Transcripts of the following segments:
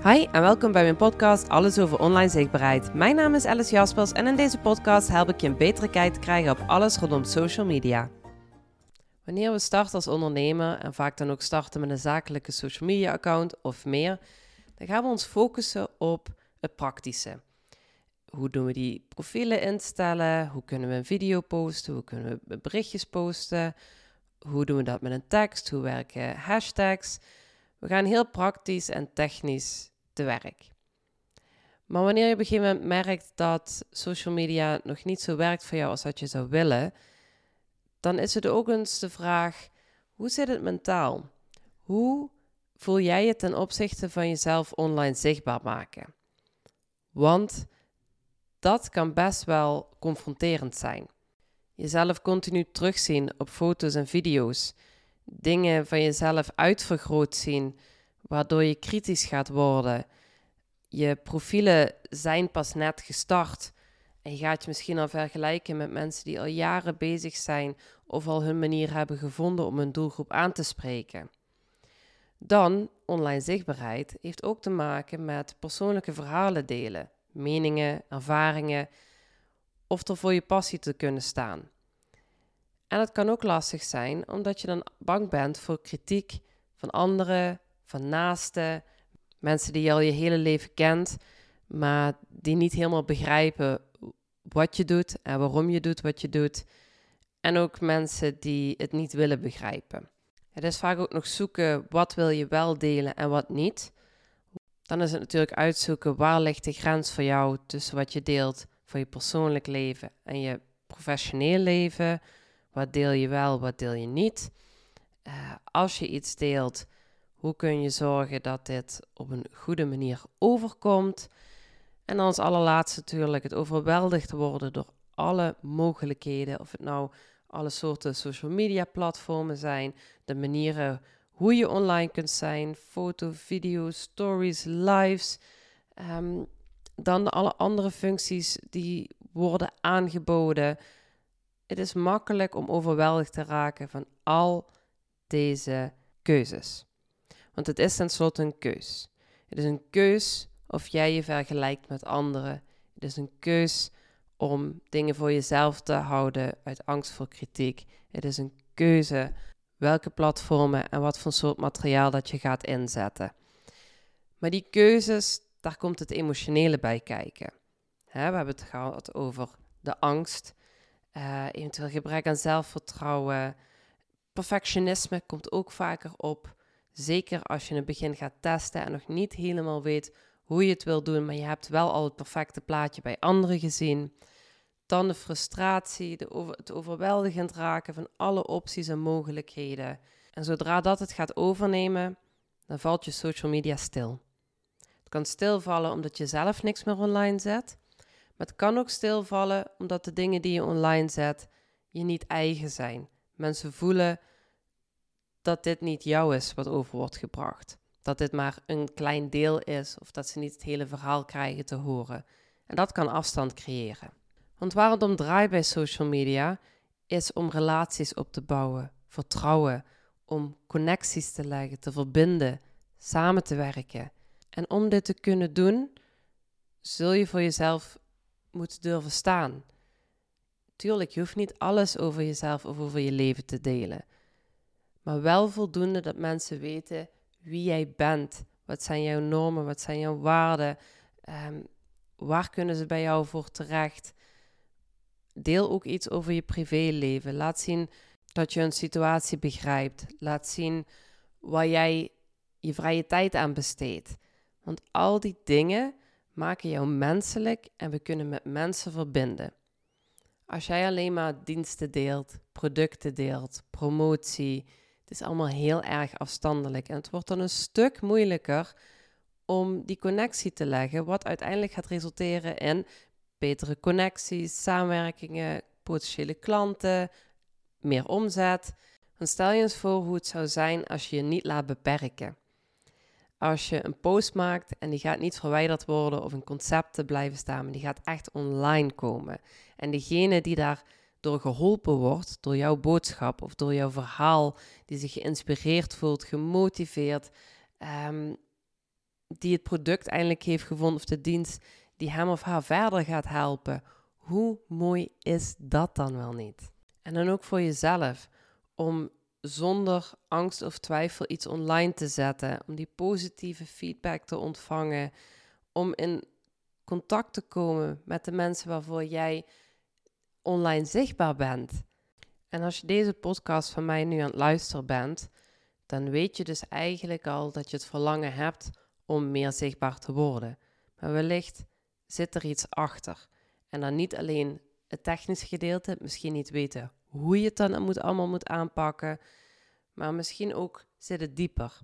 Hi en welkom bij mijn podcast Alles over online zichtbaarheid. Mijn naam is Alice Jaspers en in deze podcast help ik je een betere kijk te krijgen op alles rondom social media. Wanneer we starten als ondernemer en vaak dan ook starten met een zakelijke social media account of meer, dan gaan we ons focussen op het praktische. Hoe doen we die profielen instellen? Hoe kunnen we een video posten? Hoe kunnen we berichtjes posten? Hoe doen we dat met een tekst? Hoe werken hashtags? We gaan heel praktisch en technisch te werk. Maar wanneer je op een gegeven moment merkt dat social media nog niet zo werkt voor jou als dat je zou willen, dan is het ook eens de vraag: hoe zit het mentaal? Hoe voel jij je ten opzichte van jezelf online zichtbaar maken? Want dat kan best wel confronterend zijn. Jezelf continu terugzien op foto's en video's dingen van jezelf uitvergroot zien, waardoor je kritisch gaat worden. Je profielen zijn pas net gestart en je gaat je misschien al vergelijken met mensen die al jaren bezig zijn of al hun manier hebben gevonden om een doelgroep aan te spreken. Dan, online zichtbaarheid heeft ook te maken met persoonlijke verhalen delen, meningen, ervaringen of er voor je passie te kunnen staan. En het kan ook lastig zijn omdat je dan bang bent voor kritiek van anderen, van naasten, mensen die je al je hele leven kent, maar die niet helemaal begrijpen wat je doet en waarom je doet wat je doet. En ook mensen die het niet willen begrijpen. Het is vaak ook nog zoeken wat wil je wel delen en wat niet. Dan is het natuurlijk uitzoeken waar ligt de grens voor jou tussen wat je deelt voor je persoonlijk leven en je professioneel leven wat deel je wel, wat deel je niet? Uh, als je iets deelt, hoe kun je zorgen dat dit op een goede manier overkomt? En als allerlaatste natuurlijk het overweldigd worden door alle mogelijkheden. Of het nou alle soorten social media platformen zijn, de manieren hoe je online kunt zijn, foto, video, stories, lives. Um, dan alle andere functies die worden aangeboden. Het is makkelijk om overweldigd te raken van al deze keuzes. Want het is tenslotte een keus. Het is een keus of jij je vergelijkt met anderen. Het is een keus om dingen voor jezelf te houden uit angst voor kritiek. Het is een keuze welke platformen en wat voor soort materiaal dat je gaat inzetten. Maar die keuzes, daar komt het emotionele bij kijken. we hebben het gehad over de angst uh, eventueel gebrek aan zelfvertrouwen. Perfectionisme komt ook vaker op. Zeker als je in het begin gaat testen en nog niet helemaal weet hoe je het wil doen, maar je hebt wel al het perfecte plaatje bij anderen gezien. Dan de frustratie, de het overweldigend raken van alle opties en mogelijkheden. En zodra dat het gaat overnemen, dan valt je social media stil. Het kan stilvallen omdat je zelf niks meer online zet. Het kan ook stilvallen omdat de dingen die je online zet je niet eigen zijn. Mensen voelen dat dit niet jou is wat over wordt gebracht. Dat dit maar een klein deel is of dat ze niet het hele verhaal krijgen te horen. En dat kan afstand creëren. Want waar het om draait bij social media is om relaties op te bouwen, vertrouwen, om connecties te leggen, te verbinden, samen te werken. En om dit te kunnen doen, zul je voor jezelf moet durven staan. Tuurlijk, je hoeft niet alles over jezelf of over je leven te delen. Maar wel voldoende dat mensen weten wie jij bent. Wat zijn jouw normen? Wat zijn jouw waarden? Um, waar kunnen ze bij jou voor terecht? Deel ook iets over je privéleven. Laat zien dat je een situatie begrijpt. Laat zien waar jij je vrije tijd aan besteedt. Want al die dingen maken jou menselijk en we kunnen met mensen verbinden. Als jij alleen maar diensten deelt, producten deelt, promotie, het is allemaal heel erg afstandelijk. En het wordt dan een stuk moeilijker om die connectie te leggen, wat uiteindelijk gaat resulteren in betere connecties, samenwerkingen, potentiële klanten, meer omzet. Dan stel je eens voor hoe het zou zijn als je je niet laat beperken als je een post maakt en die gaat niet verwijderd worden of een concept te blijven staan, maar die gaat echt online komen. En degene die daar door geholpen wordt, door jouw boodschap of door jouw verhaal, die zich geïnspireerd voelt, gemotiveerd, um, die het product eindelijk heeft gevonden of de dienst die hem of haar verder gaat helpen. Hoe mooi is dat dan wel niet? En dan ook voor jezelf om zonder angst of twijfel iets online te zetten, om die positieve feedback te ontvangen, om in contact te komen met de mensen waarvoor jij online zichtbaar bent. En als je deze podcast van mij nu aan het luisteren bent, dan weet je dus eigenlijk al dat je het verlangen hebt om meer zichtbaar te worden. Maar wellicht zit er iets achter. En dan niet alleen het technische gedeelte, misschien niet weten hoe je het dan moet, allemaal moet aanpakken, maar misschien ook zit het dieper.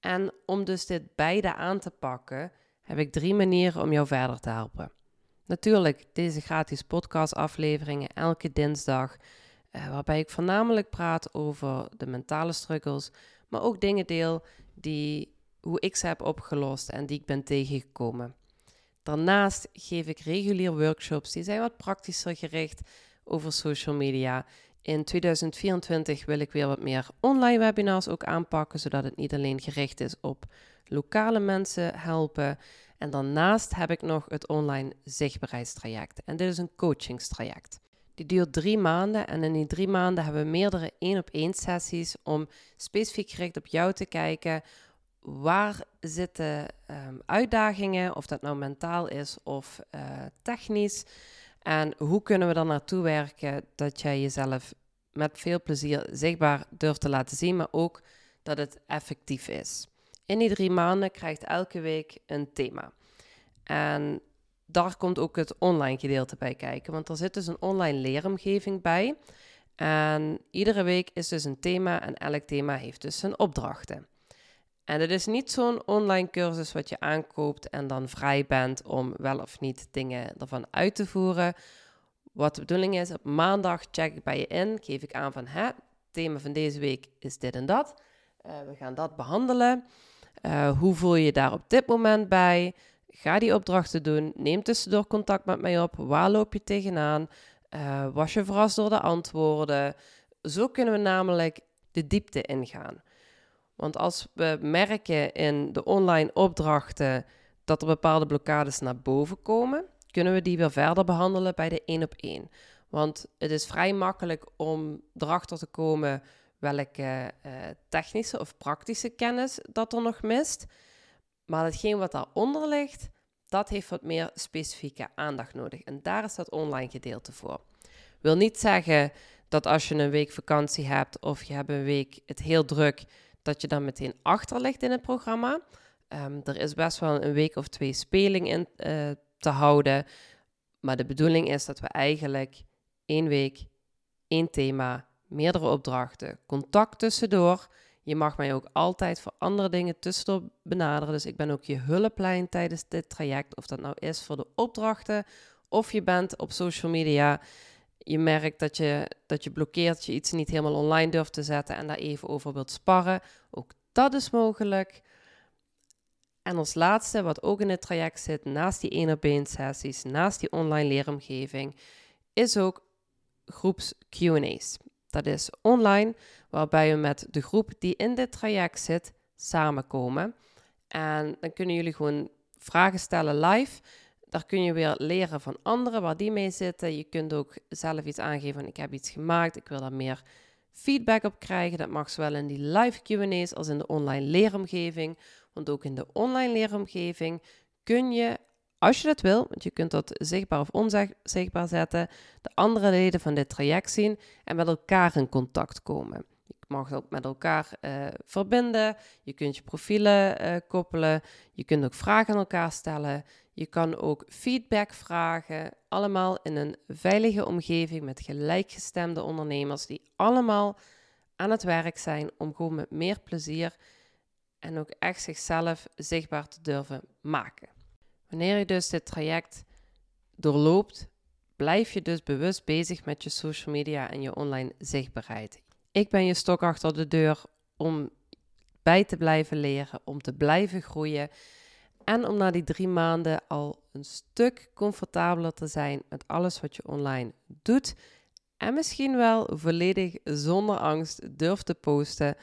En om dus dit beide aan te pakken, heb ik drie manieren om jou verder te helpen. Natuurlijk deze gratis podcastafleveringen elke dinsdag, eh, waarbij ik voornamelijk praat over de mentale struggles, maar ook dingen deel die hoe ik ze heb opgelost en die ik ben tegengekomen. Daarnaast geef ik regulier workshops die zijn wat praktischer gericht over social media. In 2024 wil ik weer wat meer online webinars ook aanpakken, zodat het niet alleen gericht is op lokale mensen helpen. En daarnaast heb ik nog het online zichtbaarheidstraject. En dit is een coachingstraject. Die duurt drie maanden en in die drie maanden hebben we meerdere één op één sessies om specifiek gericht op jou te kijken. Waar zitten um, uitdagingen, of dat nou mentaal is of uh, technisch? En hoe kunnen we dan naartoe werken dat jij jezelf met veel plezier zichtbaar durft te laten zien, maar ook dat het effectief is. In die drie maanden krijgt elke week een thema. En daar komt ook het online gedeelte bij kijken, want er zit dus een online leeromgeving bij. En iedere week is dus een thema en elk thema heeft dus zijn opdrachten. En het is niet zo'n online cursus wat je aankoopt en dan vrij bent om wel of niet dingen ervan uit te voeren. Wat de bedoeling is, op maandag check ik bij je in, geef ik aan van het thema van deze week is dit en dat. Uh, we gaan dat behandelen. Uh, hoe voel je je daar op dit moment bij? Ga die opdrachten doen. Neem tussendoor contact met mij op. Waar loop je tegenaan? Uh, was je verrast door de antwoorden? Zo kunnen we namelijk de diepte ingaan. Want als we merken in de online opdrachten dat er bepaalde blokkades naar boven komen, kunnen we die weer verder behandelen bij de één op één. Want het is vrij makkelijk om erachter te komen welke uh, technische of praktische kennis dat er nog mist. Maar hetgeen wat daaronder ligt, dat heeft wat meer specifieke aandacht nodig. En daar is dat online gedeelte voor. Wil niet zeggen dat als je een week vakantie hebt of je hebt een week het heel druk, dat je dan meteen achter ligt in het programma. Um, er is best wel een week of twee speling in uh, te houden. Maar de bedoeling is dat we eigenlijk één week, één thema, meerdere opdrachten, contact tussendoor. Je mag mij ook altijd voor andere dingen tussendoor benaderen. Dus ik ben ook je hulplijn tijdens dit traject. Of dat nou is voor de opdrachten of je bent op social media. Je merkt dat je, dat je blokkeert, je iets niet helemaal online durft te zetten en daar even over wilt sparren. Ook dat is mogelijk. En als laatste, wat ook in het traject zit, naast die één op één sessies, naast die online leeromgeving, is ook groeps Q&A's. Dat is online, waarbij we met de groep die in dit traject zit, samenkomen. En dan kunnen jullie gewoon vragen stellen live. Daar kun je weer leren van anderen waar die mee zitten. Je kunt ook zelf iets aangeven van ik heb iets gemaakt, ik wil daar meer feedback op krijgen. Dat mag zowel in die live Q&A's als in de online leeromgeving. Want ook in de online leeromgeving kun je, als je dat wil, want je kunt dat zichtbaar of onzichtbaar zetten, de andere leden van dit traject zien en met elkaar in contact komen. Je mag ook met elkaar uh, verbinden. Je kunt je profielen uh, koppelen. Je kunt ook vragen aan elkaar stellen. Je kan ook feedback vragen. Allemaal in een veilige omgeving met gelijkgestemde ondernemers die allemaal aan het werk zijn om gewoon met meer plezier en ook echt zichzelf zichtbaar te durven maken. Wanneer je dus dit traject doorloopt, blijf je dus bewust bezig met je social media en je online zichtbaarheid. Ik ben je stok achter de deur om bij te blijven leren, om te blijven groeien en om na die drie maanden al een stuk comfortabeler te zijn met alles wat je online doet. En misschien wel volledig zonder angst durft te posten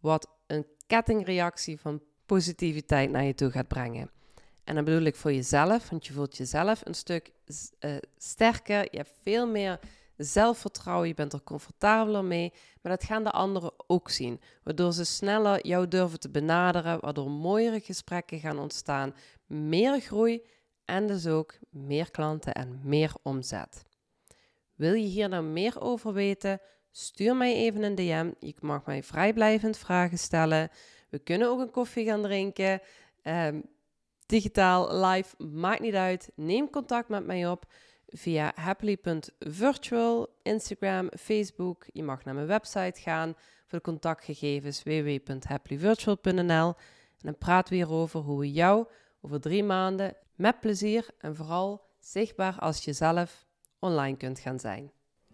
wat een kettingreactie van positiviteit naar je toe gaat brengen. En dan bedoel ik voor jezelf, want je voelt jezelf een stuk uh, sterker. Je hebt veel meer zelfvertrouwen, je bent er comfortabeler mee. Maar dat gaan de anderen ook zien. Waardoor ze sneller jou durven te benaderen, waardoor mooiere gesprekken gaan ontstaan, meer groei en dus ook meer klanten en meer omzet. Wil je hier nou meer over weten? Stuur mij even een DM. Je mag mij vrijblijvend vragen stellen. We kunnen ook een koffie gaan drinken. Um, digitaal, live, maakt niet uit. Neem contact met mij op via happily.virtual, Instagram, Facebook. Je mag naar mijn website gaan voor de contactgegevens www.happyvirtual.nl. En dan praten we hierover hoe we jou over drie maanden met plezier en vooral zichtbaar als jezelf online kunt gaan zijn.